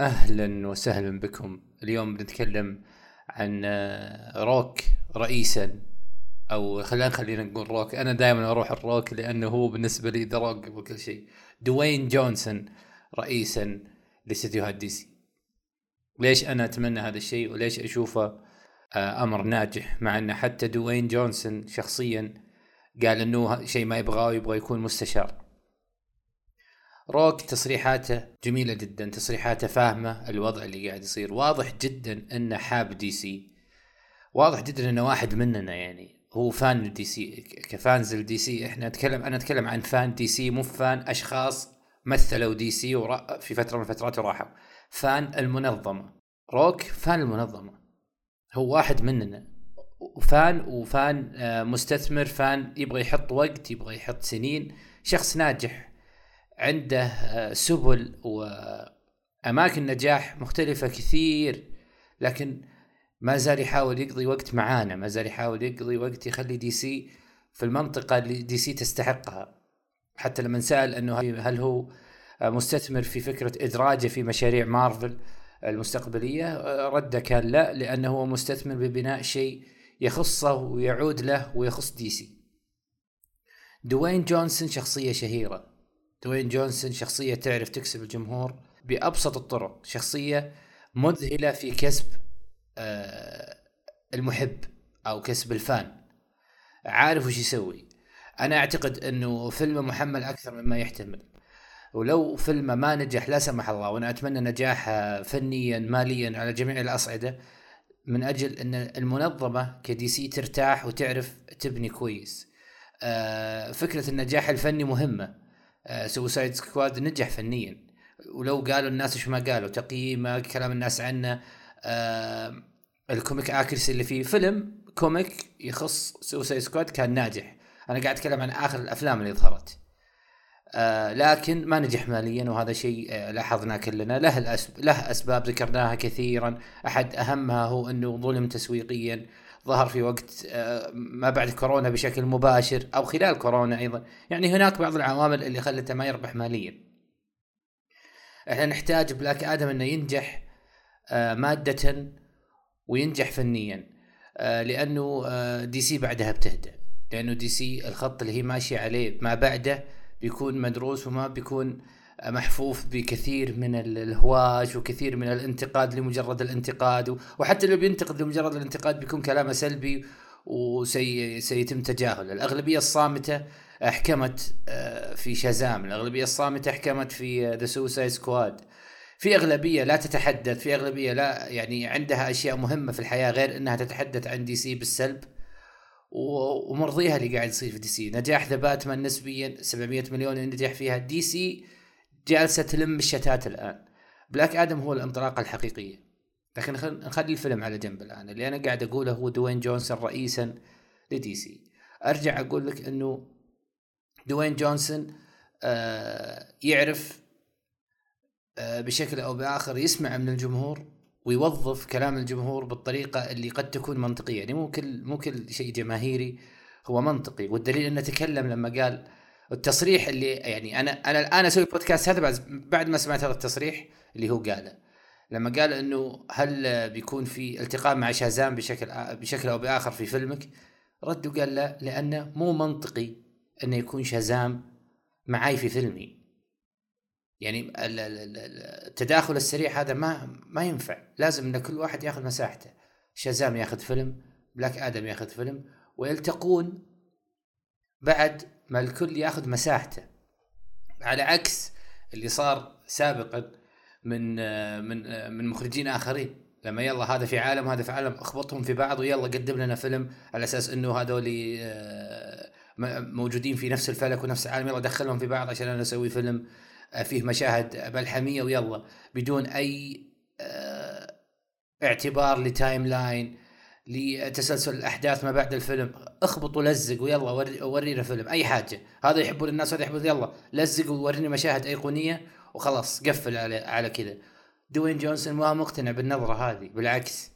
أهلا وسهلا بكم. اليوم بنتكلم عن آه، روك رئيسا أو خلينا خلينا نقول روك. أنا دائما أروح الروك لأنه هو بالنسبة لي The Rock قبل كل شيء. دوين جونسون رئيسا لاستديوهات DC. ليش أنا أتمنى هذا الشيء؟ وليش أشوفه آه، أمر ناجح؟ مع أن حتى دوين جونسون شخصيا قال إنه شيء ما يبغاه يبغى يكون مستشار. روك تصريحاته جميلة جدا تصريحاته فاهمة الوضع اللي قاعد يصير. واضح جدا إنه حاب DC. واضح جدا إنه واحد مننا يعني هو fan DC ك fans ال DC. إحنا نتكلم أنا أتكلم عن fan DC مو fan أشخاص مثلوا DC في فترة من الفترات وراحوا. fan المنظمة. روك fan المنظمة. هو واحد مننا. و fan و fan آه، مستثمر fan يبغى يحط وقت يبغى يحط سنين. شخص ناجح. عنده آه، سبل وأماكن نجاح مختلفة كثير لكن ما زال يحاول يقضي وقت معانا ما زال يحاول يقضي وقت يخلي DC في المنطقة اللي DC تستحقها. حتى لما سأل إنه هل هو مستثمر في فكرة إدراجه في مشاريع مارفل المستقبلية آه، رده كان لا لأنه هو مستثمر ببناء شيء يخصه ويعود له ويخص DC. دوين جونسون شخصية شهيرة. دوين جونسون شخصية تعرف تكسب الجمهور بأبسط الطرق. شخصية مذهلة في كسب آه، المحب أو كسب ال fan. عارف وش يسوي. أنا أعتقد أنه فيلمه محمل أكثر مما يحتمل. ولو فيلمه ما نجح لا سمح الله وأنا أتمنى نجاحه فنيا ماليا على جميع الأصعدة من أجل أن المنظمة ك DC ترتاح وتعرف تبني كويس. آه، فكرة النجاح الفني مهمة. Suicide آه، Squad نجح فنيا. ولو قالوا الناس إيش ما قالوا تقييمه كلام الناس عنه آه ال comic accuracy اللي فيه. فيلم comic يخص Suicide Squad كان ناجح. أنا قاعد أتكلم عن آخر الأفلام اللي ظهرت. آه لكن ما نجح ماليا وهذا شيء آه لاحظناه كلنا. له الأسب... له أسباب ذكرناها كثيرا. أحد أهمها هو إنه ظلم تسويقيا. ظهر في وقت آه، ما بعد كورونا بشكل مباشر أو خلال كورونا أيضا. يعني هناك بعض العوامل اللي خلته ما يربح ماليا. إحنا نحتاج Black Adam إنه ينجح آه، مادة وينجح فنيا آه، لأنه DC بعدها بتهدى لأنه DC الخط اللي هي ماشية عليه ما بعده بيكون مدروس وما بيكون محفوف بكثير من الهواش وكثير من الانتقاد لمجرد الانتقاد وحتى لو بينتقد لمجرد الانتقاد بيكون كلامه سلبي وسيتم تجاهله. الأغلبية الصامتة أحكمت آه، في Shazam الأغلبية الصامتة أحكمت في The Suicide Squad في أغلبية لا تتحدث في أغلبية لا يعني عندها أشياء مهمة في الحياة غير أنها تتحدث عن DC بالسلب. ومرضيها اللي قاعد يصير في DC نجاح The Batman نسبيا 700 مليون نجح فيها. DC جالسة تلم الشتات الآن. Black Adam هو الانطلاقة الحقيقية. لكن نخلي الفيلم على جنب الآن. اللي أنا قاعد أقوله هو دوين جونسون رئيسا ل DC. أرجع أقول لك إنه دوين جونسون آه يعرف آه بشكل أو بآخر يسمع من الجمهور ويوظف كلام الجمهور بالطريقة اللي قد تكون منطقية. يعني مو كل مو كل شيء جماهيري هو منطقي. والدليل أنه تكلم لما قال التصريح اللي يعني أنا أنا الآن أسوي بودكاست هذا بعد بعد ما سمعت هذا التصريح اللي هو قاله. لما قال إنه هل بيكون في التقاء مع شازام بشكل بشكل أو بآخر في فيلمك؟ رد وقال لا لأنه مو منطقي إنه يكون شازام معاي في فيلمي. يعني التداخل السريع هذا ما ما ينفع. لازم إن كل واحد ياخذ مساحته. شازام ياخذ فيلم بلاك آدم ياخذ فيلم ويلتقون بعد ما الكل ياخذ مساحته. على عكس اللي صار سابقا من من من مخرجين آخرين. لما يلا هذا في عالم هذا في عالم اخبطهم في بعض ويلا قدم لنا فيلم على أساس إنه هذول آه، موجودين في نفس الفلك ونفس العالم. يلا دخلهم في بعض عشان أنا أسوي فيلم آه، فيه مشاهد ملحميه ويلا بدون أي آه، اعتبار ل timeline. لتسلسل الأحداث ما بعد الفيلم. اخبط ولزق ويلا ورينا فيلم. أي حاجة. هذا يحبون الناس هذا يحبون يلا لزق ووريني مشاهد أيقونية وخلاص قفل على على كذا. دوين جونسون ما مقتنع بالنظرة هذه بالعكس.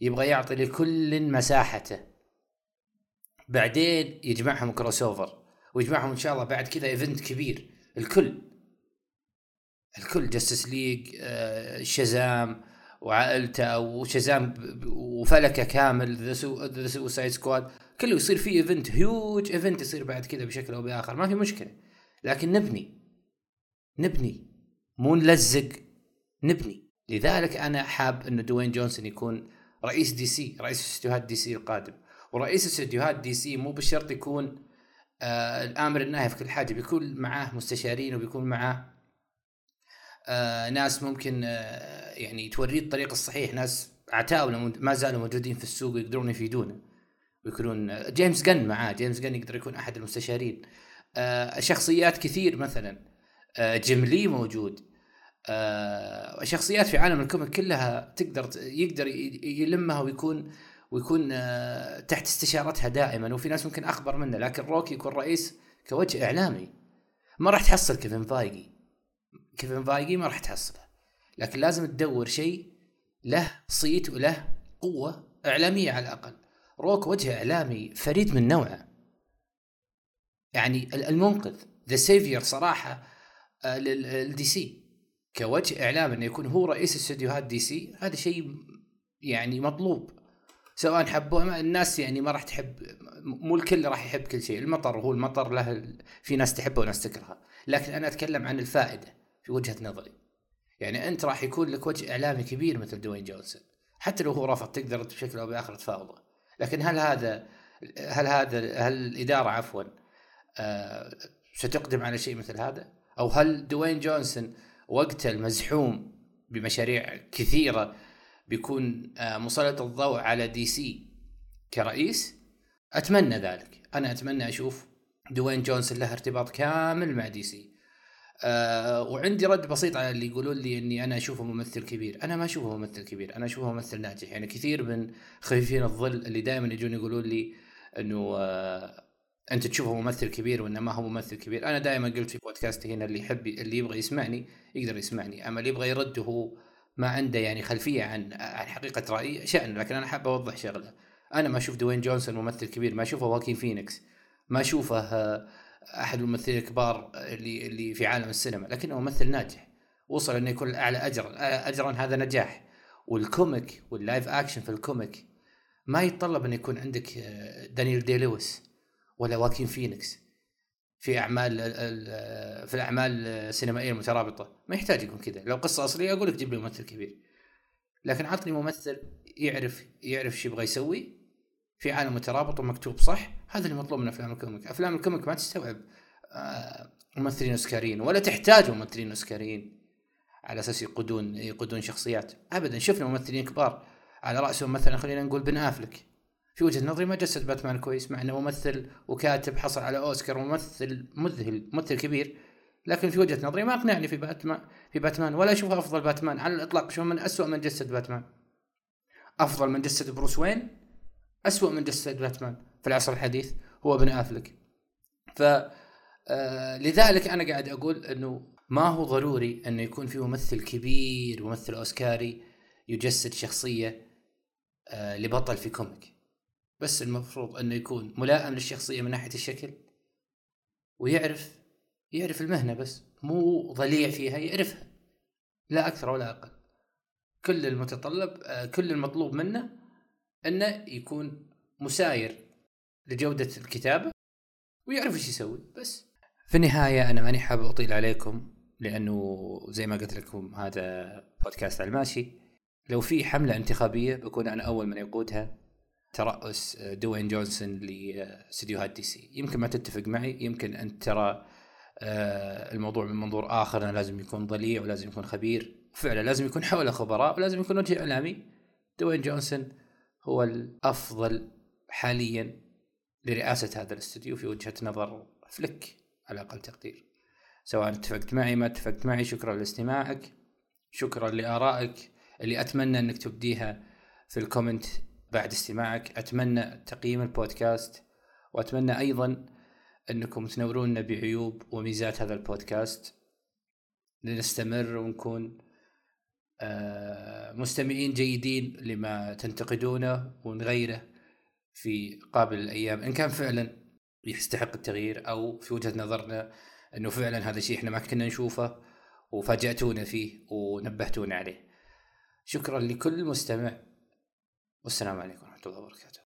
يبغى يعطي لكل مساحته. بعدين يجمعهم crossover ويجمعهم إن شاء الله بعد كذا event كبير. الكل. الكل Justice League آه Shazam وعائلته وشزام وفلكه كامل The Suicide Squad كله يصير فيه event huge event يصير بعد كذا بشكل أو بآخر. ما في مشكلة. لكن نبني. نبني. مو نلزق. نبني. لذلك أنا حاب إنه دوين جونسون يكون رئيس DC رئيس استديوهات DC القادم. ورئيس استديوهات DC مو بالشرط يكون آه الآمر الناهي في كل حاجة. بيكون معاه مستشارين وبيكون معاه آه ناس ممكن آه يعني توريه الطريق الصحيح. ناس عتاوله ما زالوا موجودين في السوق ويقدرون يفيدونه ويكونون آه، جيمس جن معاه جيمس جن يقدر يكون أحد المستشارين. شخصيات كثير مثلا جيم لي موجود. شخصيات في عالم ال comic كلها تقدر يقدر يلمها ويكون ويكون تحت استشارتها دائما. وفي ناس ممكن أخبر منه لكن روك يكون رئيس كوجه إعلامي. ما راح تحصل كيفن فايجي كيفن فايجي ما راح تحصله. لكن لازم تدور شيء له صيت وله قوة إعلامية على الأقل. روك وجه إعلامي فريد من نوعه. يعني المنقذ the savior صراحة آه، لل DC. كوجه إعلام إنه يكون هو رئيس استديوهات DC هذا شيء يعني مطلوب. سواء حبوه الناس يعني ما راح تحب مو الكل راح يحب كل شيء. المطر هو المطر له في ناس تحبه وناس تكرهه. لكن أنا أتكلم عن الفائدة. في وجهة نظري يعني أنت راح يكون لك وجه إعلامي كبير مثل دوين جونسون حتى لو هو رفض تقدر بشكل أو بآخر تفاوضه لكن هل هذا هل هذا هل الإدارة عفوا آه ستقدم على شيء مثل هذا؟ أو هل دوين جونسون وقته المزحوم بمشاريع كثيرة بيكون آه مسلط الضوء على DC كرئيس؟ أتمنى ذلك، أنا أتمنى أشوف دوين جونسون له ارتباط كامل مع DC. آه وعندي رد بسيط على اللي يقولون لي إني أنا أشوفه ممثل كبير، أنا ما أشوفه ممثل كبير، أنا أشوفه ممثل ناجح، يعني كثير من خفيفين الظل اللي دائما يجون يقولون لي إنه آه أنت تشوفه ممثل كبير وإنه ما هو ممثل كبير، أنا دائما قلت في بودكاستي هنا اللي يحب اللي يبغى يسمعني يقدر يسمعني، أما اللي يبغى يرد وهو ما عنده يعني خلفية عن عن حقيقة رايي شأن. لكن أنا حاب أوضح شغلة، أنا ما أشوف دوين جونسون ممثل كبير، ما أشوفه واكين فينيكس، ما أشوفه آه أحد الممثلين الكبار اللي اللي في عالم السينما لكنه ممثل ناجح. وصل إنه يكون أعلى اجرا أجرا هذا نجاح. وال comic وال live action في ال comic ما يتطلب ان يكون عندك آه، دانيال دي لويس ولا واكين فينيكس في أعمال في الأعمال السينمائية المترابطة. ما يحتاج يكون كذا. لو قصة أصلية أقول لك جيب لي ممثل كبير. لكن عطني ممثل يعرف يعرف إيش يبغى يسوي في عالم مترابط ومكتوب صح هذا اللي مطلوب من أفلام ال comic. أفلام ال comic ما تستوعب آه، ممثلين أوسكاريين ولا تحتاج ممثلين أوسكاريين. على أساس يقودون يقودون شخصيات. ابدا شفنا ممثلين كبار. على رأسهم مثلا خلينا نقول بن أفلك. في وجهة نظري ما جسد باتمان كويس مع إنه ممثل وكاتب حصل على أوسكار وممثل مذهل ممثل كبير. لكن في وجهة نظري ما أقنعني في باتمان في باتمان ولا اشوفه أفضل باتمان. على الإطلاق شوف من اسوء من جسد باتمان. أفضل من جسد بروس وين؟ أسوأ من جسد باتمان في العصر الحديث هو بن آفلك. ف آه لذلك أنا قاعد أقول إنه ما هو ضروري إنه يكون في ممثل كبير ممثل أوسكاري يجسد شخصية آه لبطل في كوميك. بس المفروض إنه يكون ملائم للشخصية من ناحية الشكل ويعرف يعرف المهنة بس مو ضليع فيها يعرفها. لا أكثر ولا أقل. كل المتطلب آه كل المطلوب منه أنه يكون مساير لجودة الكتابه ويعرف إيش يسوي بس. في النهاية أنا ماني حابب أطيل عليكم لأنه زي ما قلت لكم هذا بودكاست على الماشي. لو في حملة انتخابية بكون أنا أول من يقودها ترأس دوين جونسون لاستديوهات DC. يمكن ما تتفق معي يمكن أنت ترى آه، الموضوع من منظور آخر انه لازم يكون ضليع ولازم يكون خبير. فعلا لازم يكون حوله خبراء ولازم يكون وجه إعلامي دوين جونسون هو الأفضل حاليا لرئاسة هذا الاستوديو في وجهة نظر فليك على أقل تقدير. سواء اتفقت معي ما اتفقت معي شكرا لاستماعك شكرا لآرائك اللي أتمنى أنك تبديها في الكومنت بعد استماعك. أتمنى تقييم البودكاست وأتمنى أيضا أنكم تنورونا بعيوب وميزات هذا البودكاست. لنستمر ونكون مستمعين جيدين لما تنتقدونه ونغيره في قابل الأيام إن كان فعلا يستحق التغيير أو في وجهة نظرنا إنه فعلا هذا الشيء إحنا ما كنا نشوفه وفاجأتونا فيه ونبهتونا عليه. شكرا لكل مستمع. والسلام عليكم ورحمة الله وبركاته.